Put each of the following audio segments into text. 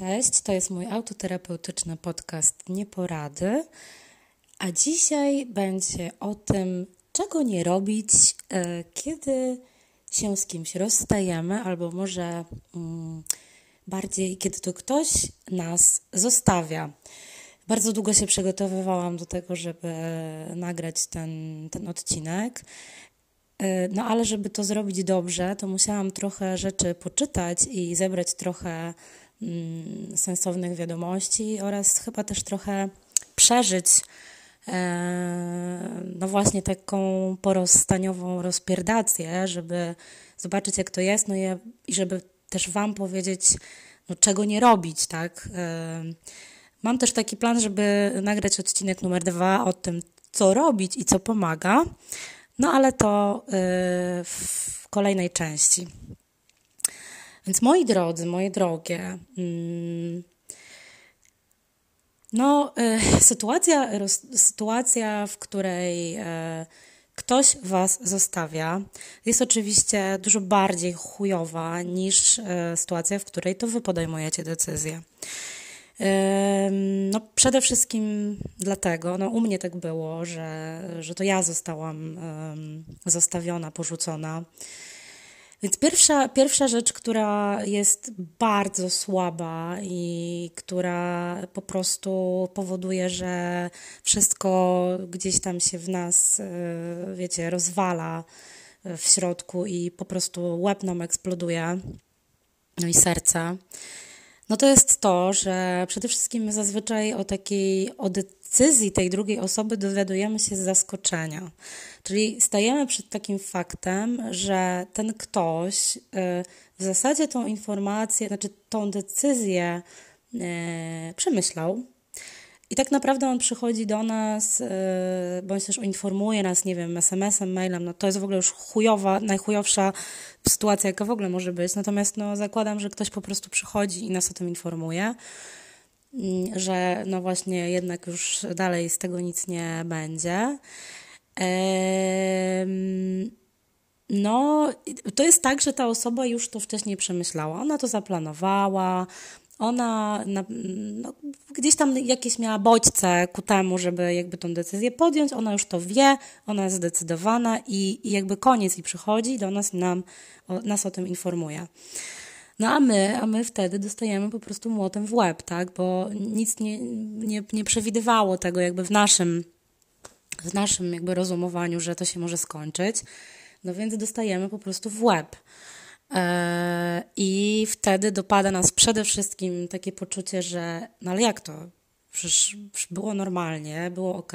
Cześć, to jest mój autoterapeutyczny podcast Nieporady, a dzisiaj będzie o tym, czego nie robić, e, kiedy się z kimś rozstajemy, albo może mm, bardziej, kiedy to ktoś nas zostawia. Bardzo długo się przygotowywałam do tego, żeby nagrać ten, ten odcinek. E, no ale żeby to zrobić dobrze, to musiałam trochę rzeczy poczytać i zebrać trochę sensownych wiadomości oraz chyba też trochę przeżyć e, no właśnie taką porozstaniową rozpierdację, żeby zobaczyć jak to jest, no i żeby też Wam powiedzieć, no czego nie robić, tak? E, mam też taki plan, żeby nagrać odcinek numer dwa o tym, co robić i co pomaga. No ale to y, w kolejnej części. Więc moi drodzy, moje drogie, mm, no, y, sytuacja, sytuacja, w której y, ktoś was zostawia, jest oczywiście dużo bardziej chujowa niż sytuacja, w której to wy podejmujecie decyzję. No, przede wszystkim dlatego, no u mnie tak było, że, że to ja zostałam zostawiona, porzucona. Więc pierwsza, pierwsza rzecz, która jest bardzo słaba i która po prostu powoduje, że wszystko gdzieś tam się w nas, e, wiecie, rozwala w środku i po prostu łeb nam eksploduje, no i serce no to jest to, że przede wszystkim zazwyczaj o takiej decyzji tej drugiej osoby dowiadujemy się z zaskoczenia. Czyli stajemy przed takim faktem, że ten ktoś y, w zasadzie tą informację, znaczy tą decyzję y, przemyślał, i tak naprawdę on przychodzi do nas, yy, bądź też informuje nas, nie wiem, SMS-em, mailem, no to jest w ogóle już chujowa, najchujowsza sytuacja, jaka w ogóle może być. Natomiast no, zakładam, że ktoś po prostu przychodzi i nas o tym informuje, że no właśnie jednak już dalej z tego nic nie będzie. No, to jest tak, że ta osoba już to wcześniej przemyślała. Ona to zaplanowała, ona na, no, gdzieś tam jakieś miała bodźce ku temu, żeby jakby tą decyzję podjąć, ona już to wie, ona jest zdecydowana i, i jakby koniec i przychodzi do nas i nam, o, nas o tym informuje. No a my, a my wtedy dostajemy po prostu młotem w łeb, tak? Bo nic nie, nie, nie przewidywało tego jakby w naszym, w naszym jakby rozumowaniu, że to się może skończyć. No więc dostajemy po prostu w łeb. E, I wtedy dopada nas przede wszystkim takie poczucie, że no ale jak to? Przecież było normalnie, było ok,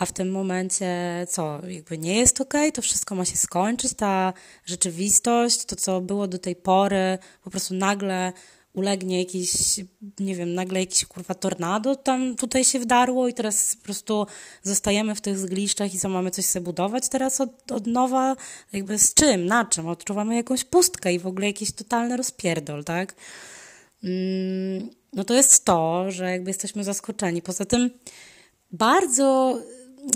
a w tym momencie co? Jakby nie jest ok, to wszystko ma się skończyć, ta rzeczywistość, to co było do tej pory, po prostu nagle ulegnie jakiś, nie wiem, nagle jakiś kurwa tornado tam tutaj się wdarło i teraz po prostu zostajemy w tych zgliszczach i co, mamy coś sobie budować teraz od, od nowa, jakby z czym, na czym, odczuwamy jakąś pustkę i w ogóle jakiś totalny rozpierdol, tak? Mm, no to jest to, że jakby jesteśmy zaskoczeni. Poza tym bardzo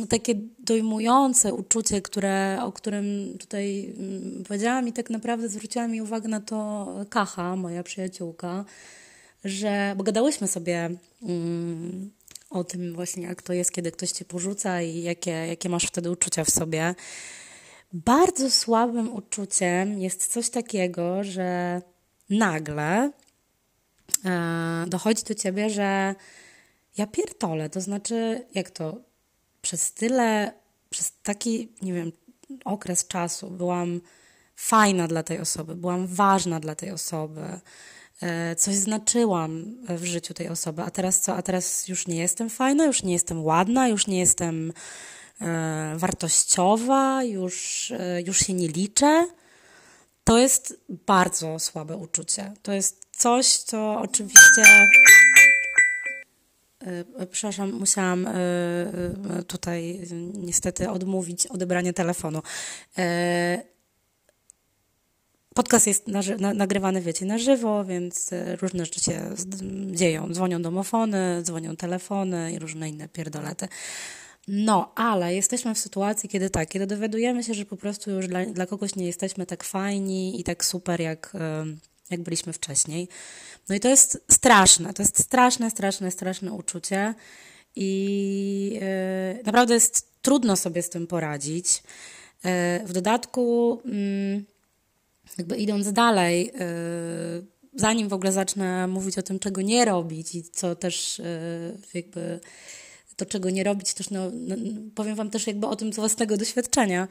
takie dojmujące uczucie, które, o którym tutaj mm, powiedziałam i tak naprawdę zwróciła mi uwagę na to Kacha, moja przyjaciółka, że, bo gadałyśmy sobie mm, o tym właśnie, jak to jest, kiedy ktoś cię porzuca i jakie, jakie masz wtedy uczucia w sobie. Bardzo słabym uczuciem jest coś takiego, że nagle e, dochodzi do ciebie, że ja pierdolę, to znaczy, jak to, przez tyle, przez taki, nie wiem, okres czasu byłam fajna dla tej osoby, byłam ważna dla tej osoby, e, coś znaczyłam w życiu tej osoby, a teraz co? A teraz już nie jestem fajna, już nie jestem ładna, już nie jestem e, wartościowa, już, e, już się nie liczę. To jest bardzo słabe uczucie. To jest coś, co oczywiście przepraszam, musiałam e, e, tutaj niestety odmówić odebranie telefonu. Podcast jest nagrywany, wiecie, na żywo, więc różne rzeczy się dzieją. Dzwonią domofony, dzwonią telefony i różne inne pierdolety. No, ale jesteśmy w sytuacji, kiedy tak, kiedy dowiadujemy się, że po prostu już dla, dla kogoś nie jesteśmy tak fajni i tak super, jak, jak byliśmy wcześniej. No i to jest straszne, to jest straszne, straszne, straszne uczucie i yy, naprawdę jest trudno sobie z tym poradzić. Yy, w dodatku, yy, jakby idąc dalej, y, zanim w ogóle zacznę mówić o tym, czego nie robić i co też jakby to, czego nie robić, też no, no, powiem Wam też jakby o tym z własnego doświadczenia,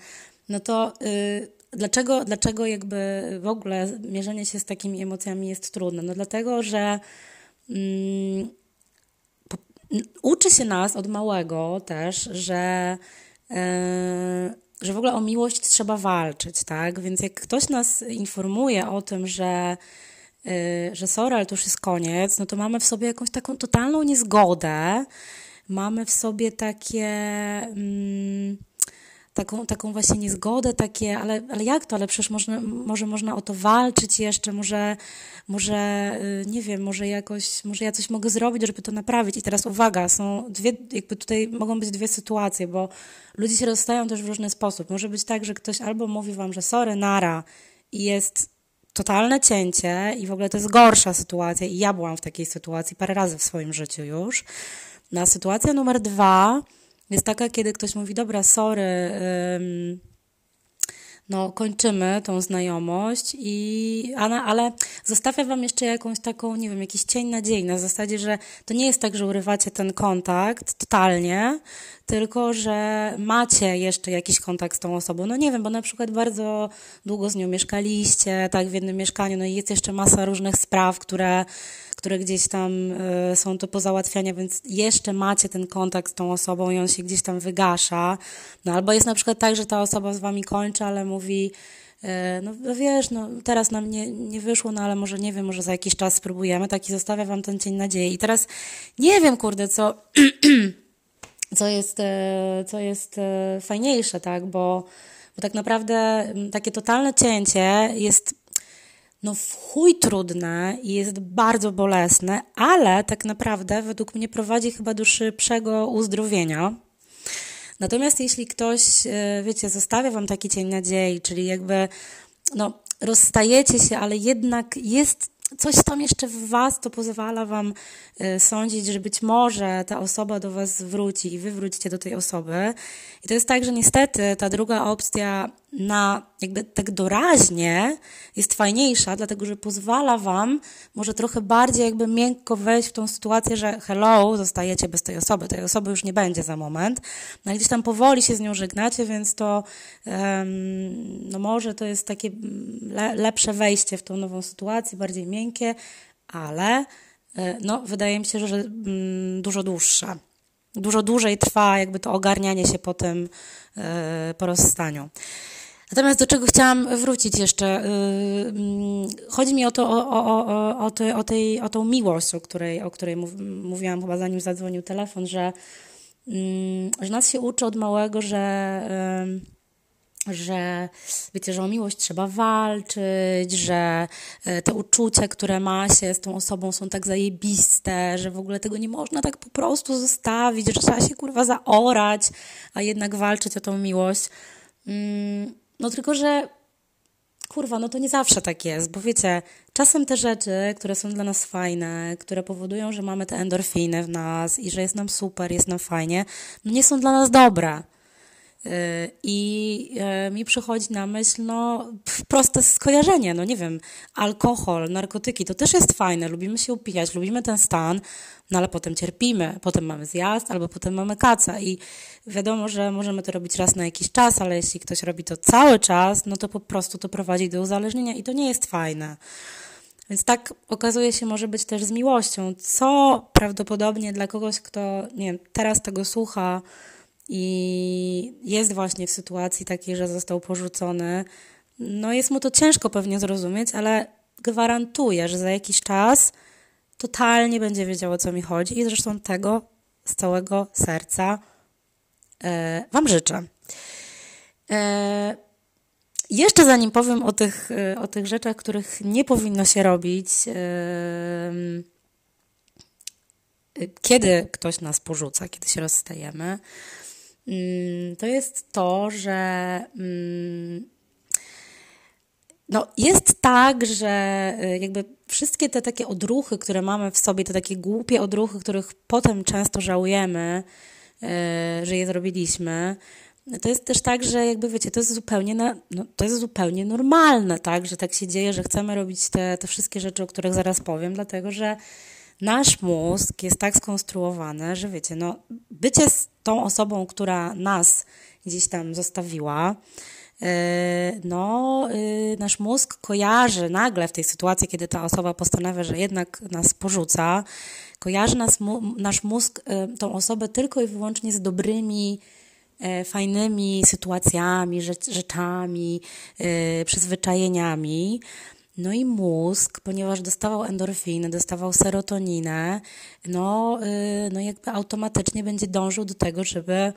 no to y, dlaczego, dlaczego jakby w ogóle mierzenie się z takimi emocjami jest trudne? No dlatego, że mm, po, uczy się nas od małego też, że y, że w ogóle o miłość trzeba walczyć, tak? Więc jak ktoś nas informuje o tym, że, yy, że sorry, ale to już jest koniec, no to mamy w sobie jakąś taką totalną niezgodę, mamy w sobie takie. Mm, taką, taką właśnie niezgodę, takie, ale, ale jak to, ale przecież można, może można o to walczyć jeszcze, może, może y, nie wiem, może jakoś, może ja coś mogę zrobić, żeby to naprawić. I teraz uwaga, są dwie, jakby tutaj mogą być dwie sytuacje, bo ludzie się rozstają też w różny sposób. Może być tak, że ktoś albo mówi wam, że sorry, nara i jest totalne cięcie i w ogóle to jest gorsza sytuacja i ja byłam w takiej sytuacji parę razy w swoim życiu już. No a sytuacja numer dwa jest taka, kiedy ktoś mówi, dobra, sorry, no kończymy tą znajomość, i, ale, zostawia wam jeszcze jakąś taką, nie wiem, jakiś cień nadziei na zasadzie, że to nie jest tak, że urywacie ten kontakt totalnie, tylko że macie jeszcze jakiś kontakt z tą osobą. No nie wiem, bo na przykład bardzo długo z nią mieszkaliście, tak, w jednym mieszkaniu, no i jest jeszcze masa różnych spraw, które które gdzieś tam y, są to pozałatwiania, więc jeszcze macie ten kontakt z tą osobą i on się gdzieś tam wygasza. No albo jest na przykład tak, że ta osoba z wami kończy, ale mówi, y, no, no wiesz, no teraz nam nie, nie wyszło, no ale może nie wiem, może za jakiś czas spróbujemy, taki zostawia wam ten cień nadziei. I teraz nie wiem, kurde, co, co jest, y, co jest fajniejsze, tak, bo, bo tak naprawdę takie totalne cięcie jest no w chuj trudne i jest bardzo bolesne, ale tak naprawdę według mnie prowadzi chyba do szybszego uzdrowienia. Natomiast jeśli ktoś, e, wiecie, zostawia wam taki cień nadziei, czyli jakby no, rozstajecie się, ale jednak jest coś tam jeszcze w was, to pozwala wam y, sądzić, że być może ta osoba do was wróci i wy wrócicie do tej osoby. I to jest tak, że niestety ta druga opcja na jakby tak doraźnie jest fajniejsza, dlatego że pozwala wam może trochę bardziej jakby miękko wejść w tą sytuację, że hello, zostajecie bez tej osoby, tej osoby już nie będzie za moment, no i gdzieś tam powoli się z nią żegnacie, więc to um, no może to jest takie le lepsze wejście w tą nową sytuację, bardziej miękkie, ale e, no wydaje mi się, że mm, dużo dłuższe. Dużo dłużej trwa jakby to ogarnianie się po tym, e, po rozstaniu. Natomiast do czego chciałam wrócić jeszcze? Y, mm, chodzi mi o to, o, o, o, o, o, tej, o tą miłość, o której, o której mówiłam chyba zanim zadzwonił telefon, że, mm, że nas się uczy od małego, że że wiecie, że o miłość trzeba walczyć, że e, te uczucia, które ma się z tą osobą są tak zajebiste, że w ogóle tego nie można tak po prostu zostawić, że trzeba się kurwa zaorać, a jednak walczyć o tą miłość. Mm, no tylko, że kurwa, no to nie zawsze tak jest, bo wiecie, czasem te rzeczy, które są dla nas fajne, które powodują, że mamy te endorfiny w nas i że jest nam super, jest nam fajnie, no nie są dla nas dobre. Y, I y, mi przychodzi na myśl, no, proste skojarzenie, no nie wiem, alkohol, narkotyki, to też jest fajne, lubimy się upijać, lubimy ten stan, no ale potem cierpimy, potem mamy zjazd, albo potem mamy kaca i wiadomo, że możemy to robić raz na jakiś czas, ale jeśli ktoś robi to cały czas, no to po prostu to prowadzi do uzależnienia i to nie jest fajne. Więc tak okazuje się może być też z miłością, co prawdopodobnie dla kogoś, kto nie wiem, teraz tego słucha, i jest właśnie w sytuacji takiej, że został porzucony, no jest mu to ciężko pewnie zrozumieć, ale gwarantuję, że za jakiś czas totalnie będzie wiedział o co mi chodzi i zresztą tego z całego serca e, Wam życzę. E, jeszcze zanim powiem o tych, e, o tych rzeczach, których nie powinno się robić, kiedy ktoś nas porzuca, kiedy się rozstajemy, to jest to, że mm, no, jest tak, że y, jakby wszystkie te takie odruchy, które mamy w sobie, te takie głupie odruchy, których potem często żałujemy, y, że je zrobiliśmy, to jest też tak, że jakby wiecie, to jest zupełnie, na, no, to jest zupełnie normalne, tak, że tak się dzieje, że chcemy robić te, te wszystkie rzeczy, o których zaraz powiem, dlatego że nasz mózg jest tak skonstruowany, że wiecie, no, bycie tą osobą, która nas gdzieś tam zostawiła, E, no, y, nasz mózg kojarzy nagle w tej sytuacji, kiedy ta osoba postanawia, że jednak nas porzuca, kojarzy nas, nasz mózg y, tą osobę tylko i wyłącznie z dobrymi, e, fajnymi sytuacjami, rzeczami, przyzwyczajeniami. No i mózg, ponieważ dostawał endorfiny, dostawał serotoninę, no, no jakby automatycznie będzie dążył do tego, żeby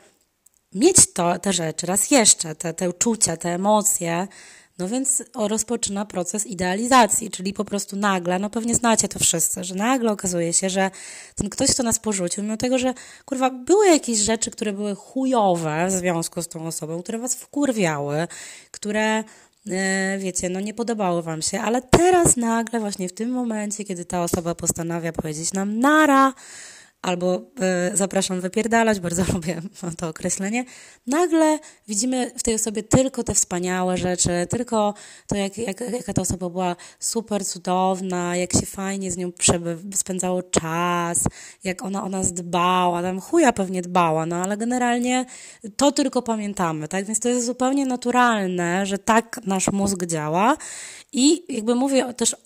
mieć to, te rzeczy raz jeszcze, te, te uczucia, te emocje, no więc rozpoczyna proces idealizacji, czyli po prostu nagle, no pewnie znacie to wszyscy, że nagle okazuje się, że ten ktoś, kto nas porzucił, mimo tego, że kurwa, były jakieś rzeczy, które były chujowe w związku z tą osobą, które was wkurwiały, które wiecie, no nie podobały wam się, ale teraz nagle, właśnie w tym momencie, kiedy ta osoba postanawia powiedzieć nam nara, albo y, zapraszam wypierdalać, bardzo lubię to określenie, nagle widzimy w tej osobie tylko te wspaniałe rzeczy, tylko to, jak, jak, jaka ta osoba była super cudowna, jak się fajnie z nią spędzało czas, jak ona o nas dbała, tam chuja pewnie dbała, no ale generalnie to tylko pamiętamy, tak? Więc to jest zupełnie naturalne, że tak nasz mózg działa. I jakby mówię też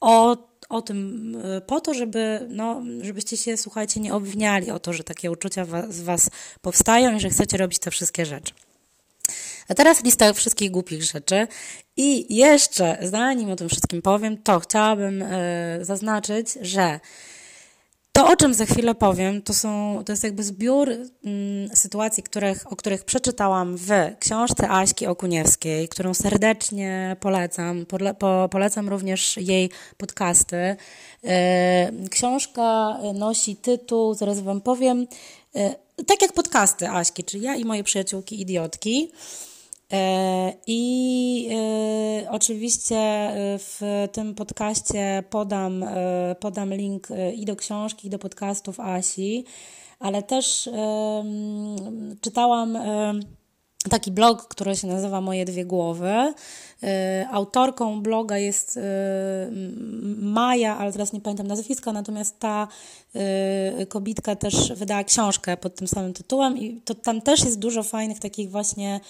o o tym e, po to, żeby, no, żebyście się, słuchajcie, nie obwiniali o to, że takie uczucia z Was powstają i że chcecie robić te wszystkie rzeczy. A teraz lista wszystkich głupich rzeczy. I jeszcze, zanim o tym wszystkim powiem, to chciałabym y, zaznaczyć, że to, o czym za chwilę powiem, to, są, to jest jakby zbiór mm, sytuacji, których, o których przeczytałam w książce Aśki Okuniewskiej, którą serdecznie polecam. Pole, po, polecam również jej podcasty. E, książka nosi tytuł, zaraz Wam powiem, e, tak jak podcasty Aśki, czyli ja i moje przyjaciółki idiotki. E, I e, oczywiście e, w tym podcaście podam, podam link i do książki, i do podcastów Asi, ale też czytałam taki blog, który się nazywa Moje Dwie Głowy. Autorką bloga jest Maja, ale teraz nie pamiętam nazwiska, natomiast ta kobitka też wydała książkę pod tym samym tytułem i to tam też jest dużo fajnych takich właśnie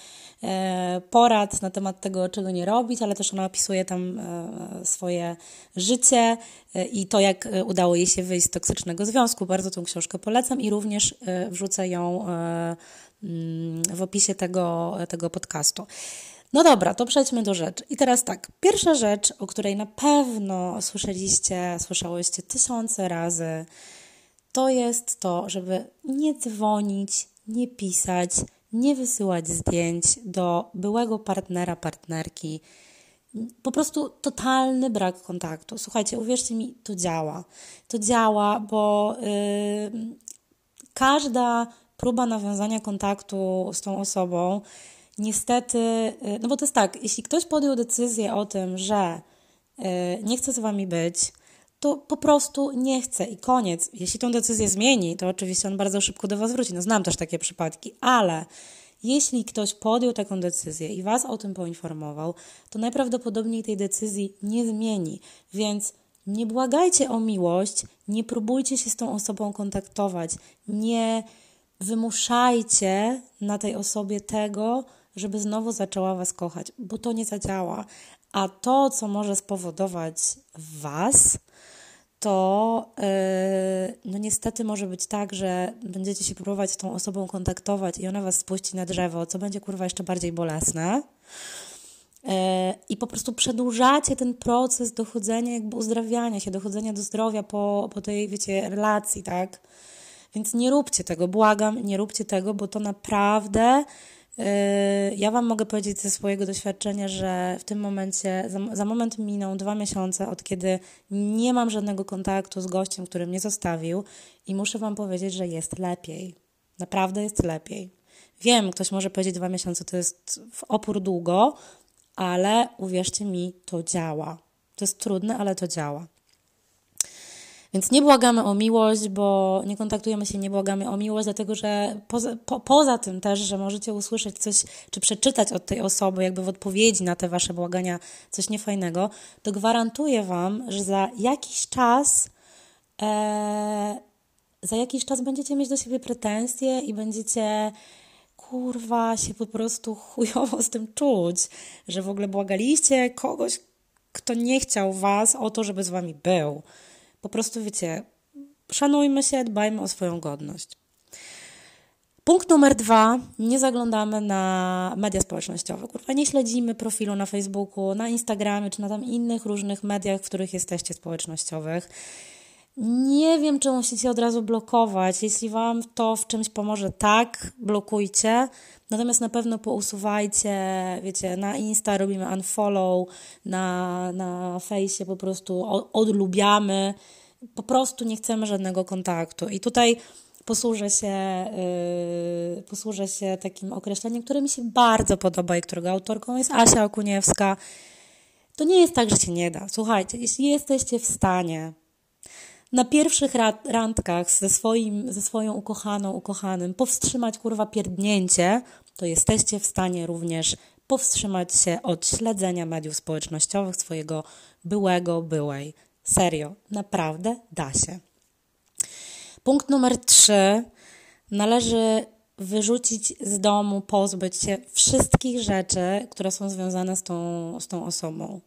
E, porad na temat tego, czego nie robić, ale też ona opisuje tam e, swoje życie e, i to, jak udało jej się wyjść z toksycznego związku. Bardzo tą książkę polecam i również wrzucę ją w opisie tego, tego podcastu. No dobra, to przejdźmy do rzeczy. I teraz tak, pierwsza rzecz, o której na pewno słyszeliście, słyszałyście tysiące razy, to jest to, żeby nie dzwonić, nie pisać, nie wysyłać zdjęć do byłego partnera, partnerki. Po prostu totalny brak kontaktu. Słuchajcie, uwierzcie mi, to działa. To działa, bo yy, każda próba nawiązania kontaktu z tą osobą, niestety, yy, no bo to jest tak, jeśli ktoś podjął decyzję o tym, że yy, nie chce z wami być, to po prostu nie chce i koniec. Jeśli tą decyzję zmieni, to oczywiście on bardzo szybko do Was wróci. No znam też takie przypadki, ale jeśli ktoś podjął taką decyzję i Was o tym poinformował, to najprawdopodobniej tej decyzji nie zmieni. Więc nie błagajcie o miłość, nie próbujcie się z tą osobą kontaktować, nie wymuszajcie na tej osobie tego, żeby znowu zaczęła Was kochać, bo to nie zadziała. A to, co może spowodować Was, to yy, no niestety może być tak, że będziecie się próbować z tą osobą kontaktować i ona was spuści na drzewo, co będzie kurwa jeszcze bardziej bolesne. Yy, I po prostu przedłużacie ten proces dochodzenia, jakby uzdrawiania się, dochodzenia do zdrowia po, po tej, wiecie, relacji, tak? Więc nie róbcie tego, błagam, nie róbcie tego, bo to naprawdę Yy, ja Wam mogę powiedzieć ze swojego doświadczenia, że w tym momencie, za, za, moment miną dwa miesiące, od kiedy nie mam żadnego kontaktu z gościem, który mnie zostawił, i muszę Wam powiedzieć, że jest lepiej. Naprawdę jest lepiej. Wiem, ktoś może powiedzieć dwa miesiące to jest w opór długo, ale uwierzcie mi, to działa. To jest trudne, ale to działa. Więc nie błagamy o miłość, bo nie kontaktujemy się, nie błagamy o miłość, dlatego że poza, po, poza tym też, że możecie usłyszeć coś, czy przeczytać od tej osoby, jakby w odpowiedzi na te wasze błagania coś niefajnego, to gwarantuję wam, że za jakiś czas. E, za jakiś czas będziecie mieć do siebie pretensje i będziecie kurwa się po prostu chujowo z tym czuć, że w ogóle błagaliście kogoś, kto nie chciał was o to, żeby z wami był. Po prostu wiecie, szanujmy się, dbajmy o swoją godność. Punkt numer dwa. Nie zaglądamy na media społecznościowe. Kurwa, nie śledzimy profilu na Facebooku, na Instagramie czy na tam innych różnych mediach, w których jesteście społecznościowych. Nie wiem, czy musicie od razu blokować. Jeśli Wam to w czymś pomoże, tak, blokujcie. Natomiast na pewno pousuwajcie, wiecie, na Insta robimy unfollow, na, na fejsie po prostu odlubiamy. Po prostu nie chcemy żadnego kontaktu. I tutaj posłużę się, yy, posłużę się takim określeniem, które mi się bardzo podoba i którego autorką jest Asia Okuniewska. To nie jest tak, że się nie da. Słuchajcie, jeśli jesteście w stanie na pierwszych randkach ze, swoim, ze swoją ukochaną, ukochanym powstrzymać kurwa pierdnięcie, to jesteście w stanie również powstrzymać się od śledzenia mediów społecznościowych swojego byłego, byłej. Serio, naprawdę da się. Punkt numer trzy. Należy wyrzucić z domu, pozbyć się wszystkich rzeczy, które są związane z tą, z tą osobą.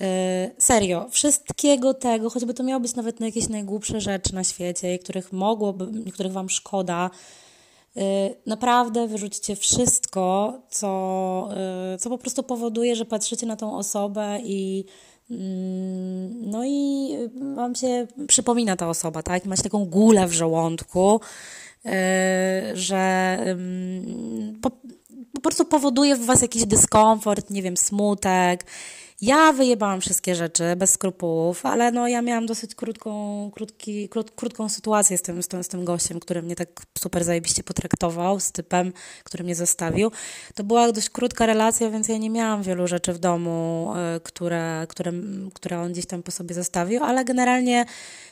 Y, serio, wszystkiego tego, choćby to miało być nawet na jakieś najgłupsze rzeczy na świecie, których mogłoby, których Wam szkoda, y, naprawdę wyrzućcie wszystko, co, y, co po prostu powoduje, że patrzycie na tą osobę i mm, no i Wam się przypomina ta osoba, tak? Macie taką gulę w żołądku, że po, po prostu powoduje w Was jakiś dyskomfort, nie wiem, smutek, ja wyjebałam wszystkie rzeczy bez skrupułów, ale no ja miałam dosyć krótką, krótki, krót, krótką sytuację z tym, z, tym, z tym gościem, który mnie tak super zajebiście potraktował, z typem, który mnie zostawił. To była dość krótka relacja, więc ja nie miałam wielu rzeczy w domu, e, które, które, które on gdzieś tam po sobie zostawił, ale generalnie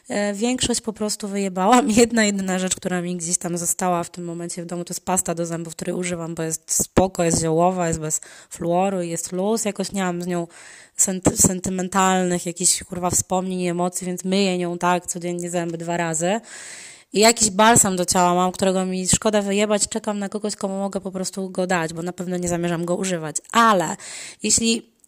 e, większość po prostu wyjebałam. Jedna, jedyna rzecz, która mi gdzieś tam została w tym momencie w domu, to jest pasta do zębów, której używam, bo jest spoko, jest ziołowa, jest bez fluoru, jest luz. Jakoś nie mam z nią senty sentymentalnych, jakichś kurwa wspomnień i emocji, więc myję nią tak codziennie zęby dwa razy. I jakiś balsam do ciała mam, którego mi szkoda wyjebać, czekam na kogoś, komu mogę po prostu go dać, bo na pewno nie zamierzam go używać. Ale jeśli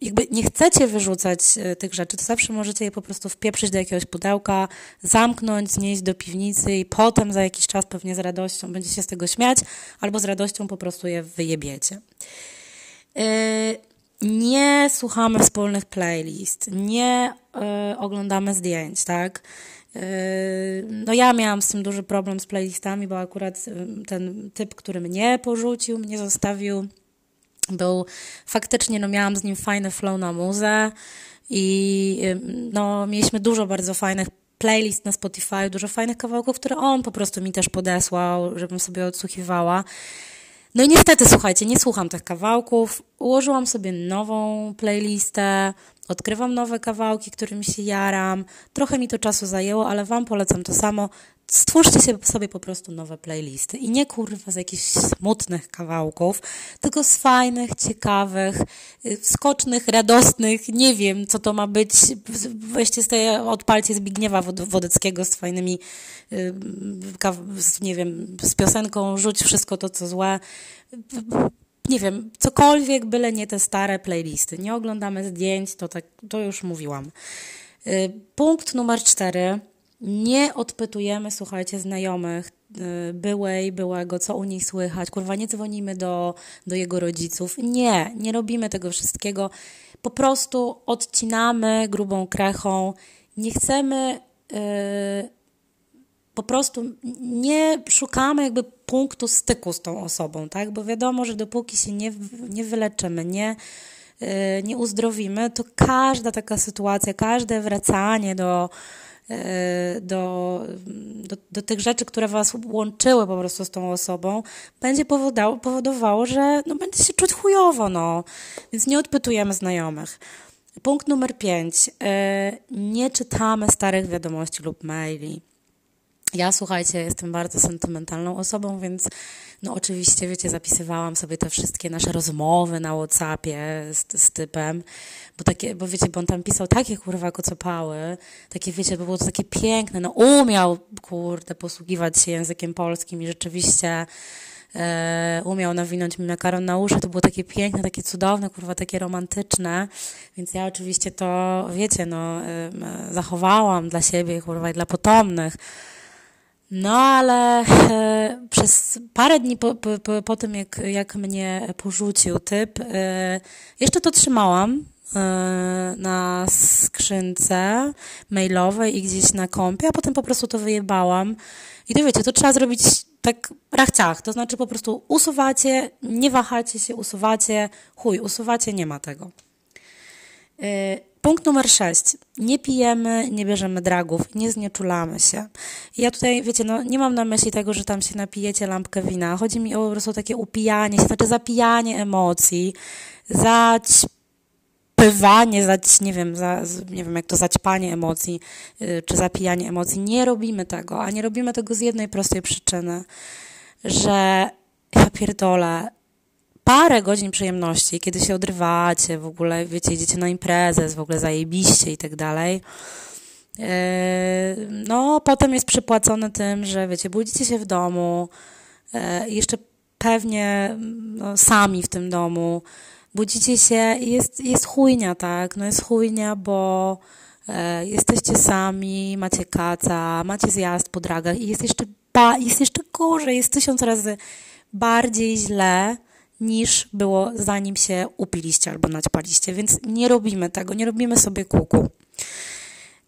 jakby nie chcecie wyrzucać e, tych rzeczy, to zawsze możecie je po prostu wpieprzyć do jakiegoś pudełka, zamknąć, znieść do piwnicy i potem za jakiś czas pewnie z radością będziecie się z tego śmiać, albo z radością po prostu je wyjebiecie. Yy, nie słuchamy wspólnych playlist, nie y, oglądamy zdjęć, tak? Y, no ja miałam z tym duży problem z playlistami, bo akurat ten typ, który mnie porzucił, mnie zostawił, był faktycznie, no miałam z nim fajny flow na muzę i y, no mieliśmy dużo bardzo fajnych playlist na Spotify, dużo fajnych kawałków, które on po prostu mi też podesłał, żebym sobie odsłuchiwała. No i niestety, słuchajcie, nie słucham tych kawałków. Ułożyłam sobie nową playlistę, odkrywam nowe kawałki, którymi się jaram. Trochę mi to czasu zajęło, ale Wam polecam to samo. Stwórzcie sobie po prostu nowe playlisty i nie kurwa z jakichś smutnych kawałków, tylko z fajnych, ciekawych, y, skocznych, radosnych, nie wiem co to ma być. Weźcie sobie, odpalcie Zbigniewa Wodeckiego z fajnymi, y, nie wiem, z piosenką Rzuć wszystko to co złe nie wiem, cokolwiek, byle nie te stare playlisty. Nie oglądamy zdjęć, to, tak, to już mówiłam. Y, punkt numer cztery. Nie odpytujemy, słuchajcie, znajomych, y, byłej, byłego, co u nich słychać. Kurwa, nie dzwonimy do, do jego rodziców. Nie, nie robimy tego wszystkiego. Po prostu odcinamy grubą krechą. Nie chcemy yy, po prostu nie szukamy jakby punktu styku z tą osobą, tak? Bo wiadomo, że dopóki się nie, nie wyleczymy, nie, yy, nie uzdrowimy, to każda taka sytuacja, każde wracanie do do, do, do tych rzeczy, które was łączyły po prostu z tą osobą, będzie powodowało, powodowało że no, będzie się czuć chujowo, no. Więc nie odpytujemy znajomych. Punkt numer pięć. E, nie czytamy starych wiadomości lub maili. Ja, słuchajcie, jestem bardzo sentymentalną osobą, więc no oczywiście, wiecie, zapisywałam sobie te wszystkie nasze rozmowy na Whatsappie z, z typem, bo takie, bo wiecie, bo on tam pisał takie kurwa kocopały, takie wiecie, bo było to takie piękne, no umiał, kurde, posługiwać się językiem polskim i rzeczywiście e, umiał nawinąć mi makaron na uszy, to było takie piękne, takie cudowne, kurwa, takie romantyczne, więc ja oczywiście to, wiecie, no, e, zachowałam dla siebie, kurwa, i dla potomnych, no, ale e, przez parę dni po, po, po tym, jak, jak mnie porzucił typ, e, jeszcze to trzymałam e, na skrzynce mailowej i gdzieś na kompie, a potem po prostu to wyjebałam. I to wiecie, to trzeba zrobić tak rachciach, to znaczy po prostu usuwacie, nie wahacie się, usuwacie, chuj, usuwacie, nie ma tego. Punkt numer sześć. Nie pijemy, nie bierzemy dragów, nie znieczulamy się. Ja tutaj, wiecie, no nie mam na myśli tego, że tam się napijecie lampkę wina. Chodzi mi o po prostu takie upijanie się, znaczy zapijanie emocji, zaćpywanie, zać, nie wiem, za, nie wiem jak to zaćpanie emocji, yy, czy zapijanie emocji. Nie robimy tego, a nie robimy tego z jednej prostej przyczyny, że ja pierdolę, parę godzin przyjemności, kiedy się odrywacie, w ogóle, wiecie, idziecie na imprezę, jest w ogóle zajebiście i tak dalej. E, no, potem jest przypłacone tym, że wiecie, budzicie się w domu, e, jeszcze pewnie no, sami w tym domu, budzicie się i jest, jest chujnia, tak? No jest chujnia, bo e, jesteście sami, macie kaca, macie zjazd po dragach i jest jeszcze, ba, jest jeszcze gorzej, jest tysiąc razy bardziej źle, niż było zanim się upiliście albo naćpaliście, więc nie robimy tego, nie robimy sobie kuku.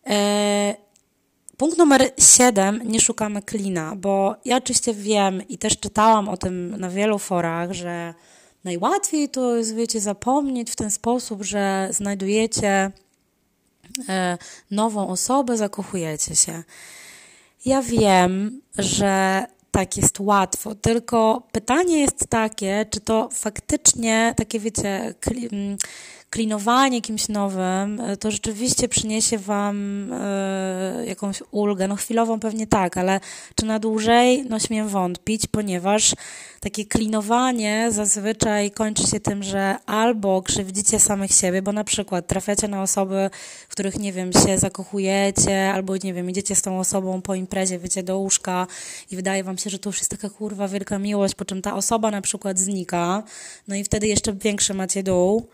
E, punkt numer 7, nie szukamy klina, bo ja oczywiście wiem i też czytałam o tym na wielu forach, że najłatwiej to jest, wiecie, zapomnieć w ten sposób, że znajdujecie e, nową osobę, zakochujecie się. Ja wiem, że tak jest łatwo, tylko pytanie jest takie, czy to faktycznie takie, wiecie, mm, klinowanie kimś nowym, e, to rzeczywiście przyniesie Wam y, jakąś ulgę. No chwilową pewnie tak, ale czy na dłużej? No śmiem wątpić, ponieważ takie klinowanie zazwyczaj kończy się tym, że albo krzywdzicie samych siebie, bo na przykład trafiacie na osoby, w których, nie wiem, się zakochujecie, albo, nie wiem, idziecie z tą osobą po imprezie, wiecie, do łóżka i wydaje wam się, że to już jest taka kurwa wielka miłość, po czym ta osoba na przykład znika, no i wtedy jeszcze większy macie dół.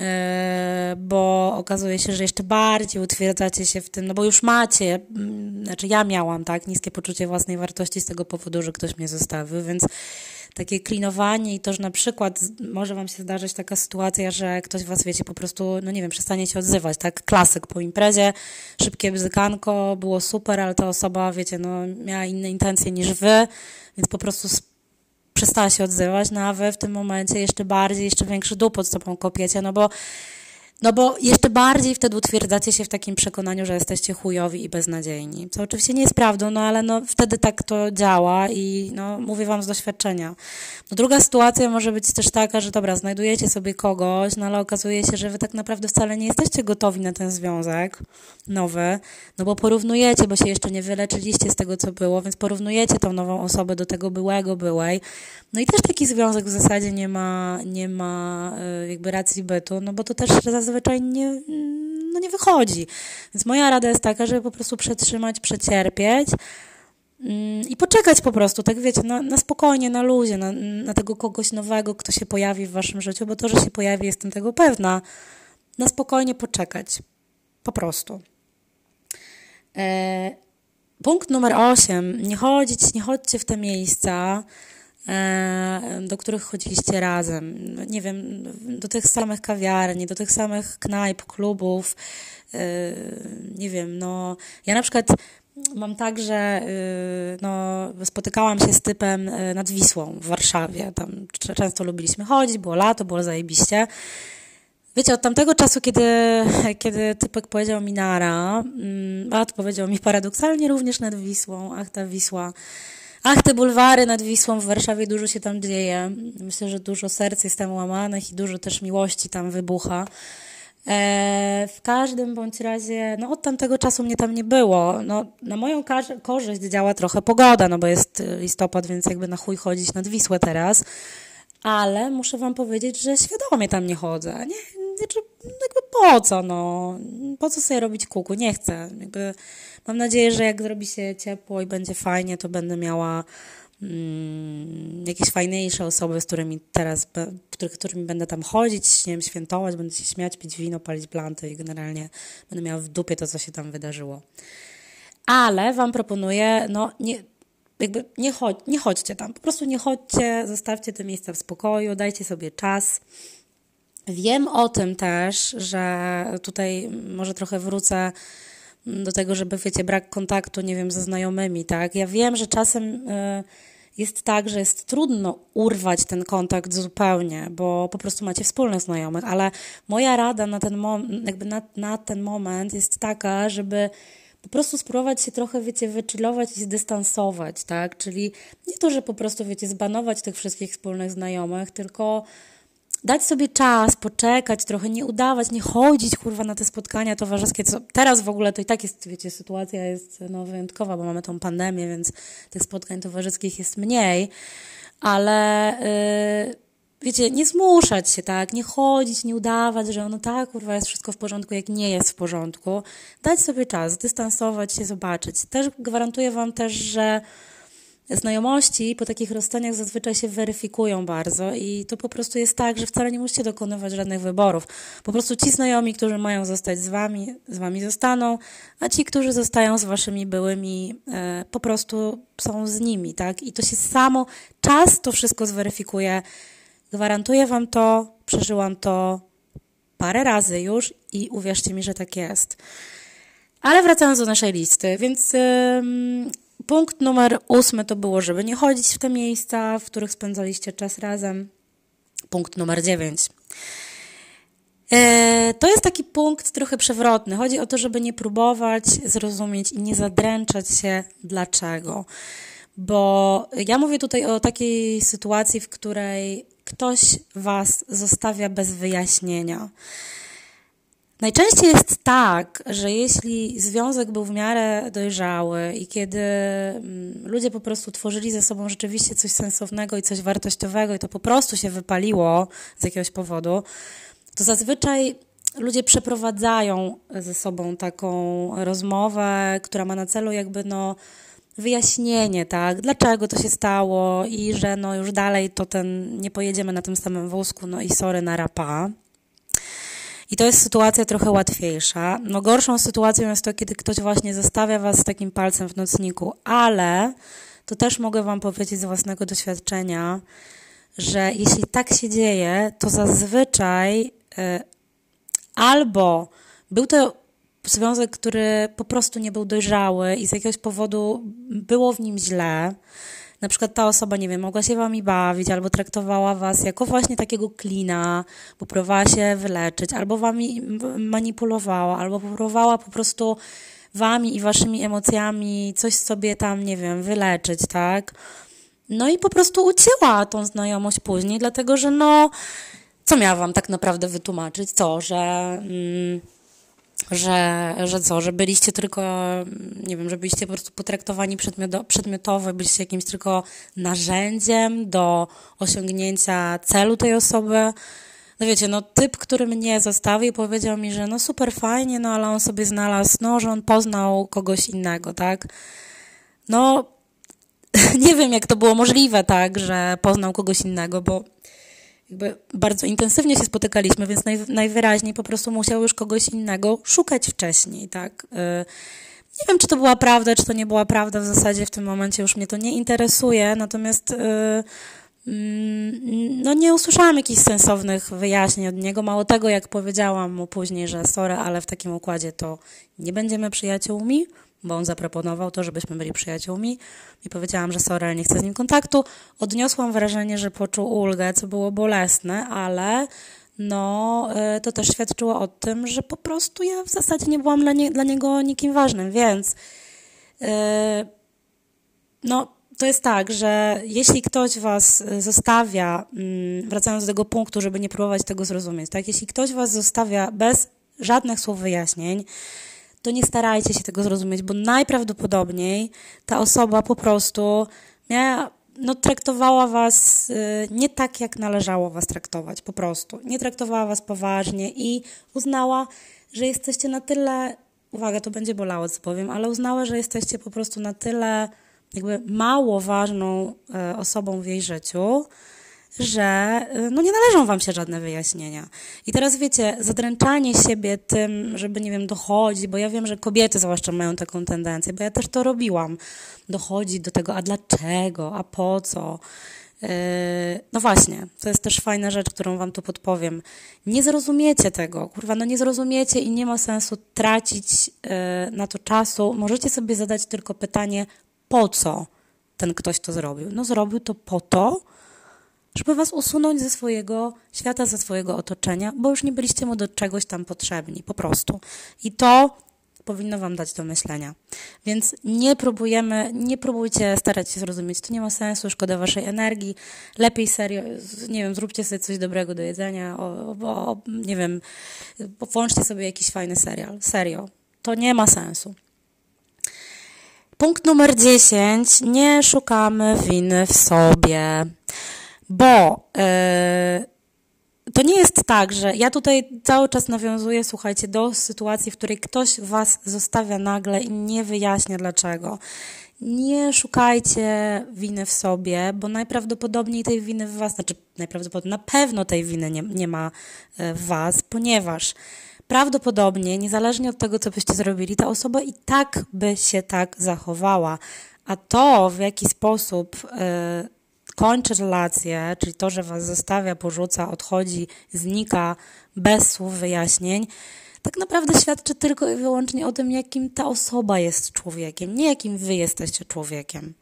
E, bo okazuje się, że jeszcze bardziej utwierdzacie się w tym, no bo już macie, mm, znaczy ja miałam, tak, niskie poczucie własnej wartości z tego powodu, że ktoś mnie zostawił, więc takie klinowanie i to, że na przykład może wam się zdarzyć taka sytuacja, że ktoś was, wiecie, po prostu, no nie wiem, przestanie się odzywać, tak? Klasyk po imprezie, szybkie bzykanko, było super, ale ta osoba, wiecie, no miała inne intencje niż wy, więc po prostu przestała się odzywać, no a wy w tym momencie jeszcze bardziej, jeszcze większy dół pod stopą kopiecie, no bo no bo jeszcze bardziej wtedy utwierdzacie się w takim przekonaniu, że jesteście chujowi i beznadziejni. Co oczywiście nie jest prawdą, no ale no wtedy tak to działa i no mówię wam z doświadczenia. No druga sytuacja może być też taka, że dobra, znajdujecie sobie kogoś, no ale okazuje się, że wy tak naprawdę wcale nie jesteście gotowi na ten związek nowy, no bo porównujecie, bo się jeszcze nie wyleczyliście z tego, co było, więc porównujecie tą nową osobę do tego byłego, byłej. No i też taki związek w zasadzie nie ma, nie ma e, jakby racji bytu, no bo to też zazwyczaj nie, no nie wychodzi. Więc moja rada jest taka, żeby po prostu przetrzymać, przecierpieć mm, i poczekać po prostu, tak wiecie, na, na spokojnie, na luzie, na, na tego kogoś nowego, kto się pojawi w waszym życiu, bo to, że się pojawi, jestem tego pewna. Na spokojnie poczekać. Po prostu. E, punkt numer 8. Nie chodzić, nie chodźcie w te miejsca, do których chodziliście razem. Nie wiem, do tych samych kawiarni, do tych samych knajp, klubów. E, nie wiem, no. Ja na przykład mam tak, że e, no, spotykałam się z typem nad Wisłą w Warszawie. Tam często lubiliśmy chodzić, było lato, było zajebiście. Wiecie, od tamtego czasu, kiedy, kiedy typek powiedział mi nara, mm, a powiedział mi paradoksalnie również nad Wisłą, ach ta Wisła, ach te bulwary nad Wisłą, w Warszawie dużo się tam dzieje. Myślę, że dużo serc jest tam łamanych i dużo też miłości tam wybucha. E, w każdym bądź razie, no od tamtego czasu mnie tam nie było. No, na moją korzyść działa trochę pogoda, no bo jest listopad, więc jakby na chuj chodzić nad Wisłę teraz. Ale muszę wam powiedzieć, że świadomie tam nie chodzę. Nie, znaczy, jakby po co, no? Po co sobie robić kuku? Nie chcę. Jakby mam nadzieję, że jak zrobi się ciepło i będzie fajnie, to będę miała mm, jakieś fajniejsze osoby, z którymi teraz, których, którymi będę tam chodzić, nie wiem, świętować, będę się śmiać, pić wino, palić planty i generalnie będę miała w dupie to, co się tam wydarzyło. Ale wam proponuję, no nie, jakby nie, chodź, nie chodźcie tam, po prostu nie chodźcie, zostawcie te miejsca w spokoju, dajcie sobie czas. Wiem o tym też, że tutaj może trochę wrócę do tego, żeby, wiecie, brak kontaktu, nie wiem, ze znajomymi, tak? Ja wiem, że czasem y, jest tak, że jest trudno urwać ten kontakt zupełnie, bo po prostu macie wspólnych znajomych, ale moja rada na ten, mom- jakby na, na ten moment jest taka, żeby po prostu spróbować się trochę, wiecie, wychillować i zdystansować, tak? Czyli nie to, że po prostu, wiecie, zbanować tych wszystkich wspólnych znajomych, tylko dać sobie czas, poczekać trochę, nie udawać, nie chodzić, kurwa, na te spotkania towarzyskie, co teraz w ogóle to i tak jest, wiecie, sytuacja jest no, wyjątkowa, bo mamy tą pandemię, więc tych spotkań towarzyskich jest mniej, ale yy, wiecie, nie zmuszać się, tak, nie chodzić, nie udawać, że no tak, kurwa, jest wszystko w porządku, jak nie jest w porządku, dać sobie czas, dystansować się, zobaczyć. Też gwarantuję Wam też, że znajomości po takich rozstaniach zazwyczaj się weryfikują bardzo i to po prostu jest tak, że wcale nie musicie dokonywać żadnych wyborów. Po prostu ci znajomi, którzy mają zostać z wami, z wami zostaną, a ci, którzy zostają z waszymi byłymi, e, po prostu są z nimi, tak? I to się samo, czas to wszystko zweryfikuje. Gwarantuję wam to, przeżyłam to parę razy już i uwierzcie mi, że tak jest. Ale wracając do naszej listy, więc Punkt numer ósmy to było, żeby nie chodzić w te miejsca, w których spędzaliście czas razem. Punkt numer dziewięć. E, to jest taki punkt trochę przewrotny. Chodzi o to, żeby nie próbować zrozumieć i nie zadręczać się dlaczego. Bo ja mówię tutaj o takiej sytuacji, w której ktoś was zostawia bez wyjaśnienia. Najczęściej jest tak, że jeśli związek był w miarę dojrzały i kiedy mm, ludzie po prostu tworzyli ze sobą rzeczywiście coś sensownego i coś wartościowego i to po prostu się wypaliło z jakiegoś powodu, to zazwyczaj ludzie przeprowadzają ze sobą taką rozmowę, która ma na celu jakby no wyjaśnienie, tak, dlaczego to się stało i że no już dalej to ten, nie pojedziemy na tym samym wózku, no i sorry na rapa. I to jest sytuacja trochę łatwiejsza. No gorszą sytuacją jest to, kiedy ktoś właśnie zostawia was z takim palcem w nocniku, ale to też mogę wam powiedzieć z własnego doświadczenia, że jeśli tak się dzieje, to zazwyczaj y, albo był to związek, który po prostu nie był dojrzały i z jakiegoś powodu było w nim źle, na przykład ta osoba, nie wiem, mogła się wami bawić, albo traktowała was jako właśnie takiego klina, bo próbowała się wyleczyć, albo wami manipulowała, albo próbowała po prostu wami i waszymi emocjami coś sobie tam, nie wiem, wyleczyć, tak? No i po prostu ucięła tą znajomość później, dlatego że no, co miała wam tak naprawdę wytłumaczyć? Co, że... Mm, że, że co, że byliście tylko, nie wiem, że byliście po prostu potraktowani przedmiotowo, byliście jakimś tylko narzędziem do osiągnięcia celu tej osoby. No wiecie, no typ, który mnie zostawił, powiedział mi, że no super fajnie, no ale on sobie znalazł, no, że on poznał kogoś innego, tak? No, nie wiem, jak to było możliwe, tak, że poznał kogoś innego, bo jakby bardzo intensywnie się spotykaliśmy, więc naj, najwyraźniej po prostu musiał już kogoś innego szukać wcześniej, tak? Y, nie wiem, czy to była prawda, czy to nie była prawda, w zasadzie w tym momencie już mnie to nie interesuje, natomiast y, mm, no nie usłyszałam jakichś sensownych wyjaśnień od niego. Mało tego, jak powiedziałam mu później, że sorry, ale w takim układzie to nie będziemy przyjaciółmi, bo on zaproponował to, żebyśmy byli przyjaciółmi i powiedziałam, że sorry, nie chcę z nim kontaktu. Odniosłam wrażenie, że poczuł ulgę, co było bolesne, ale no y, to też świadczyło o tym, że po prostu ja w zasadzie nie byłam dla, nie, dla niego nikim ważnym, więc y, no to jest tak, że jeśli ktoś was zostawia, mm, wracając do tego punktu, żeby nie próbować tego zrozumieć, tak, jeśli ktoś was zostawia bez żadnych słów wyjaśnień, to nie starajcie się tego zrozumieć, bo najprawdopodobniej ta osoba po prostu miała, no, traktowała was y, nie tak, jak należało was traktować, po prostu. Nie traktowała was poważnie i uznała, że jesteście na tyle, uwaga, to będzie bolało, co powiem, ale uznała, że jesteście po prostu na tyle jakby mało ważną y, osobą w jej życiu, że y, no nie należą wam się żadne wyjaśnienia. I teraz wiecie, zadręczanie siebie tym, żeby, nie wiem, dochodzić, bo ja wiem, że kobiety zwłaszcza mają taką tendencję, bo ja też to robiłam, dochodzić do tego, a dlaczego, a po co. Yy, no właśnie, to jest też fajna rzecz, którą wam tu podpowiem. Nie zrozumiecie tego, kurwa, no nie zrozumiecie i nie ma sensu tracić yy, na to czasu. Możecie sobie zadać tylko pytanie, po co ten ktoś to zrobił? No zrobił to po to, żeby was usunąć ze swojego świata, ze swojego otoczenia, bo już nie byliście mu do czegoś tam potrzebni, po prostu. I to powinno wam dać do myślenia. Więc nie próbujemy, nie próbujcie starać się zrozumieć, to nie ma sensu, szkoda waszej energii. Lepiej serio, nie wiem, zróbcie sobie coś dobrego do jedzenia, o, o, nie wiem, włączcie sobie jakiś fajny serial. Serio. To nie ma sensu. Punkt numer 10. Nie szukamy winy w sobie bo yy, to nie jest tak, że ja tutaj cały czas nawiązuję, słuchajcie, do sytuacji, w której ktoś was zostawia nagle i nie wyjaśnia dlaczego. Nie szukajcie winy w sobie, bo najprawdopodobniej tej winy w was, znaczy najprawdopodobniej na pewno tej winy nie, nie ma e, w was, ponieważ prawdopodobnie, niezależnie od tego, co byście zrobili, ta osoba i tak by się tak zachowała. A to, w jaki sposób yy, kończy relację, czyli to, że was zostawia, porzuca, odchodzi, znika bez słów wyjaśnień, tak naprawdę świadczy tylko i wyłącznie o tym, jakim ta osoba jest człowiekiem, nie jakim wy jesteście człowiekiem.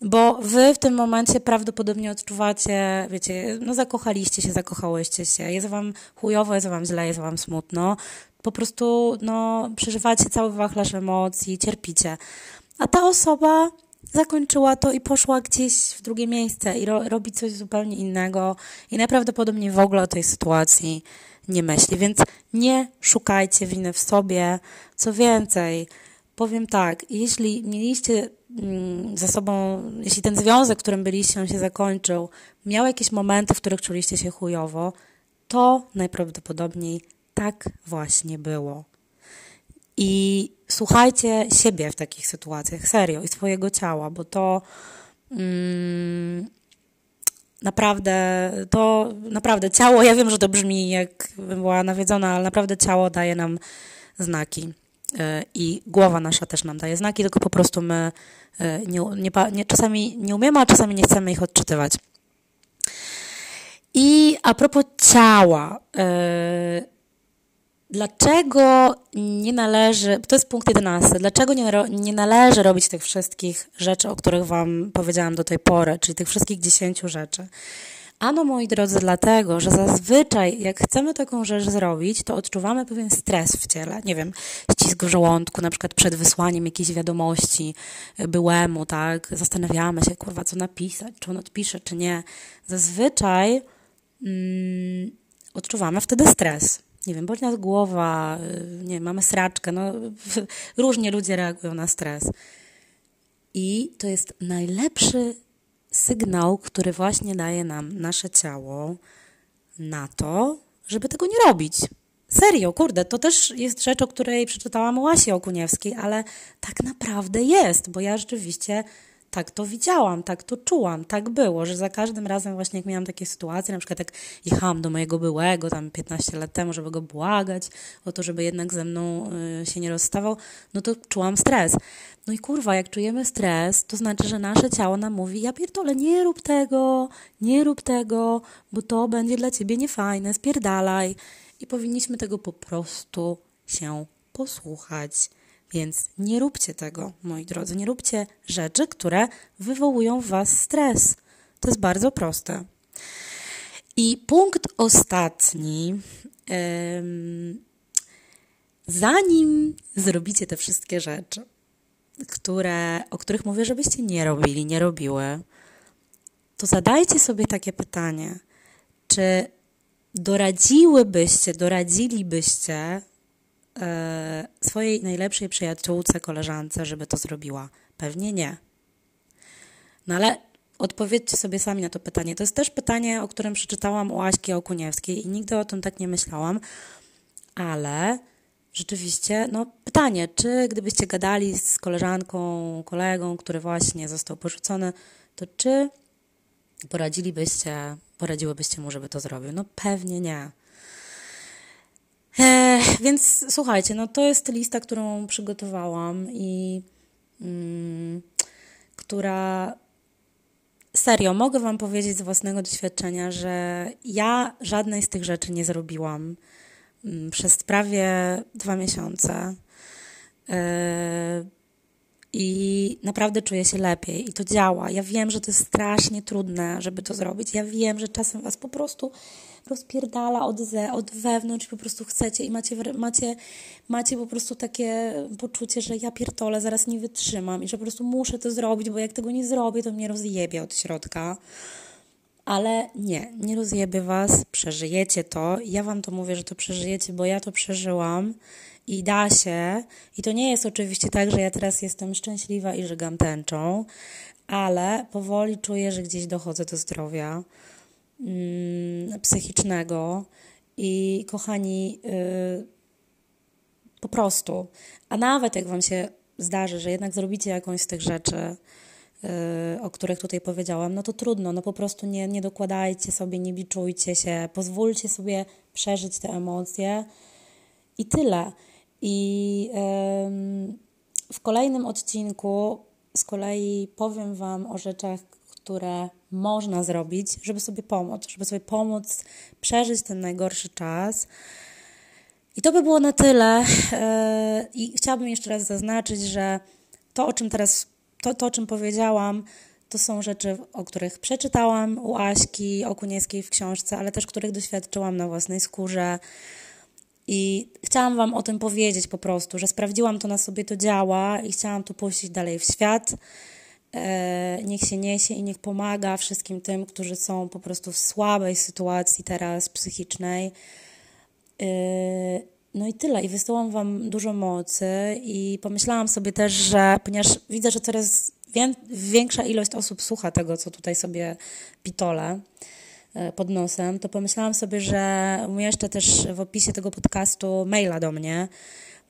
Bo wy w tym momencie prawdopodobnie odczuwacie, wiecie, no zakochaliście się, zakochałyście się, jest wam chujowo, jest wam źle, jest wam smutno. Po prostu, no, przeżywacie cały wachlarz emocji, cierpicie. A ta osoba zakończyła to i poszła gdzieś w drugie miejsce i ro, robi coś zupełnie innego i najprawdopodobniej w ogóle o tej sytuacji nie myśli. Więc nie szukajcie winy w sobie. Co więcej, powiem tak, jeśli mieliście mm, ze sobą, jeśli ten związek, w którym byliście, on się zakończył, miał jakieś momenty, w których czuliście się chujowo, to najprawdopodobniej tak właśnie było. I słuchajcie siebie w takich sytuacjach, serio, i swojego ciała, bo to mm, naprawdę, to naprawdę ciało, ja wiem, że to brzmi jak była nawiedzona, ale naprawdę ciało daje nam znaki. E, I głowa nasza też nam daje znaki, tylko po prostu my e, nie, nie, nie, czasami nie umiemy, a czasami nie chcemy ich odczytywać. I a propos ciała, yy, Dlaczego nie należy, to jest punkt 11, dlaczego nie, nie należy robić tych wszystkich rzeczy, o których Wam powiedziałam do tej pory, czyli tych wszystkich 10 rzeczy? Ano, moi drodzy, dlatego, że zazwyczaj, jak chcemy taką rzecz zrobić, to odczuwamy pewien stres w ciele. Nie wiem, ścisk w żołądku, na przykład przed wysłaniem jakiejś wiadomości byłemu, tak? Zastanawiamy się, kurwa, co napisać, czy on odpisze, czy nie. Zazwyczaj mm, odczuwamy wtedy stres nie wiem, boli nas głowa, y, nie wiem, mamy sraczkę, no różnie ludzie reagują na stres. I to jest najlepszy sygnał, który właśnie daje nam nasze ciało na to, żeby tego nie robić. Serio, kurde, to też jest rzecz, o której przeczytałam u Asi Okuniewskiej, ale tak naprawdę jest, bo ja rzeczywiście tak to widziałam, tak to czułam, tak było, że za każdym razem właśnie jak miałam takie sytuacje, na przykład jak jechałam do mojego byłego tam 15 lat temu, żeby go błagać o to, żeby jednak ze mną y, się nie rozstawał, no to czułam stres. No i kurwa, jak czujemy stres, to znaczy, że nasze ciało nam mówi, ja pierdolę, nie rób tego, nie rób tego, bo to będzie dla ciebie niefajne, spierdalaj. I powinniśmy tego po prostu się posłuchać. Więc nie róbcie tego, moi drodzy. Nie róbcie rzeczy, które wywołują w Was stres. To jest bardzo proste. I punkt ostatni. Zanim zrobicie te wszystkie rzeczy, które, o których mówię, żebyście nie robili, nie robiły, to zadajcie sobie takie pytanie: czy doradziłybyście, doradzilibyście swojej najlepszej przyjaciółce, koleżance, żeby to zrobiła? Pewnie nie. No ale odpowiedzcie sobie sami na to pytanie. To jest też pytanie, o którym przeczytałam u Aśki Okuniewskiej i nigdy o tym tak nie myślałam, ale rzeczywiście, no pytanie, czy gdybyście gadali z koleżanką, kolegą, który właśnie został porzucony, to czy poradzilibyście, poradziłybyście mu, żeby to zrobił? No pewnie nie. E, więc słuchajcie, no to jest lista, którą przygotowałam i mm, która serio, mogę Wam powiedzieć z własnego doświadczenia, że ja żadnej z tych rzeczy nie zrobiłam mm, przez prawie dwa miesiące. E, I naprawdę czuję się lepiej i to działa. Ja wiem, że to jest strasznie trudne, żeby to zrobić. Ja wiem, że czasem Was po prostu rozpierdala od, ze, od wewnątrz po prostu chcecie i macie, macie, macie po prostu takie poczucie, że ja pierdolę, zaraz nie wytrzymam i że po prostu muszę to zrobić, bo jak tego nie zrobię, to mnie rozjebie od środka. Ale nie, nie rozjebie was, przeżyjecie to. Ja wam to mówię, że to przeżyjecie, bo ja to przeżyłam i da się. I to nie jest oczywiście tak, że ja teraz jestem szczęśliwa i żegam tęczą, ale powoli czuję, że gdzieś dochodzę do zdrowia. Mm, psychicznego. I kochani, y, po prostu, a nawet jak Wam się zdarzy, że jednak zrobicie jakąś z tych rzeczy, y, o których tutaj powiedziałam, no to trudno, no po prostu nie, nie dokładajcie sobie, nie biczujcie się, pozwólcie sobie przeżyć te emocje. I tyle. I w kolejnym odcinku z kolei powiem Wam o rzeczach, które można zrobić, żeby sobie pomóc, żeby sobie pomóc przeżyć ten najgorszy czas. I to by było na tyle. E, I chciałabym jeszcze raz zaznaczyć, że to, o czym teraz, to, to o czym powiedziałam, to są rzeczy, o których przeczytałam u Aśki Okuniewskiej w książce, ale też których doświadczyłam na własnej skórze. I chciałam Wam o tym powiedzieć po prostu, że sprawdziłam to na sobie, to działa i chciałam to puścić dalej w świat. E, niech się niesie i niech pomaga wszystkim tym, którzy są po prostu w słabej sytuacji teraz psychicznej. E, no i tyle. I wysyłam Wam dużo mocy i pomyślałam sobie też, że ponieważ widzę, że coraz większa ilość osób słucha tego, co tutaj sobie pitole e, pod nosem, to pomyślałam sobie, że umieszczę też w opisie tego podcastu maila do mnie,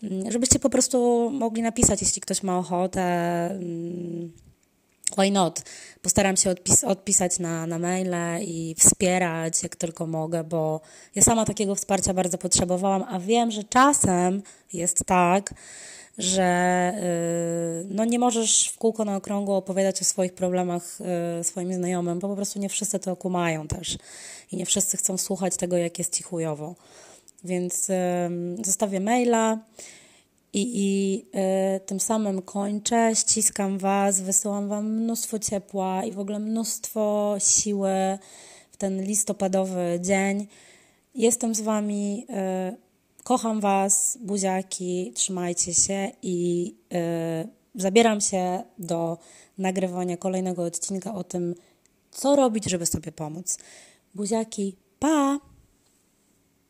mm, żebyście po prostu mogli napisać, jeśli ktoś ma ochotę mm, why not? Postaram się odpis odpisać na, na maile i wspierać jak tylko mogę, bo ja sama takiego wsparcia bardzo potrzebowałam, a wiem, że czasem jest tak, że yy, no nie możesz w kółko na okrągło opowiadać o swoich problemach yy, swoim znajomym, bo po prostu nie wszyscy to kumają też i nie wszyscy chcą słuchać tego, jak jest ci chujowo. Więc yy, zostawię maila. I, i y, tym samym kończę, ściskam Was, wysyłam Wam mnóstwo ciepła i w ogóle mnóstwo siły w ten listopadowy dzień. Jestem z Wami, y, kocham Was, buziaki, trzymajcie się i y, zabieram się do nagrywania kolejnego odcinka o tym, co robić, żeby sobie pomóc. Buziaki, pa!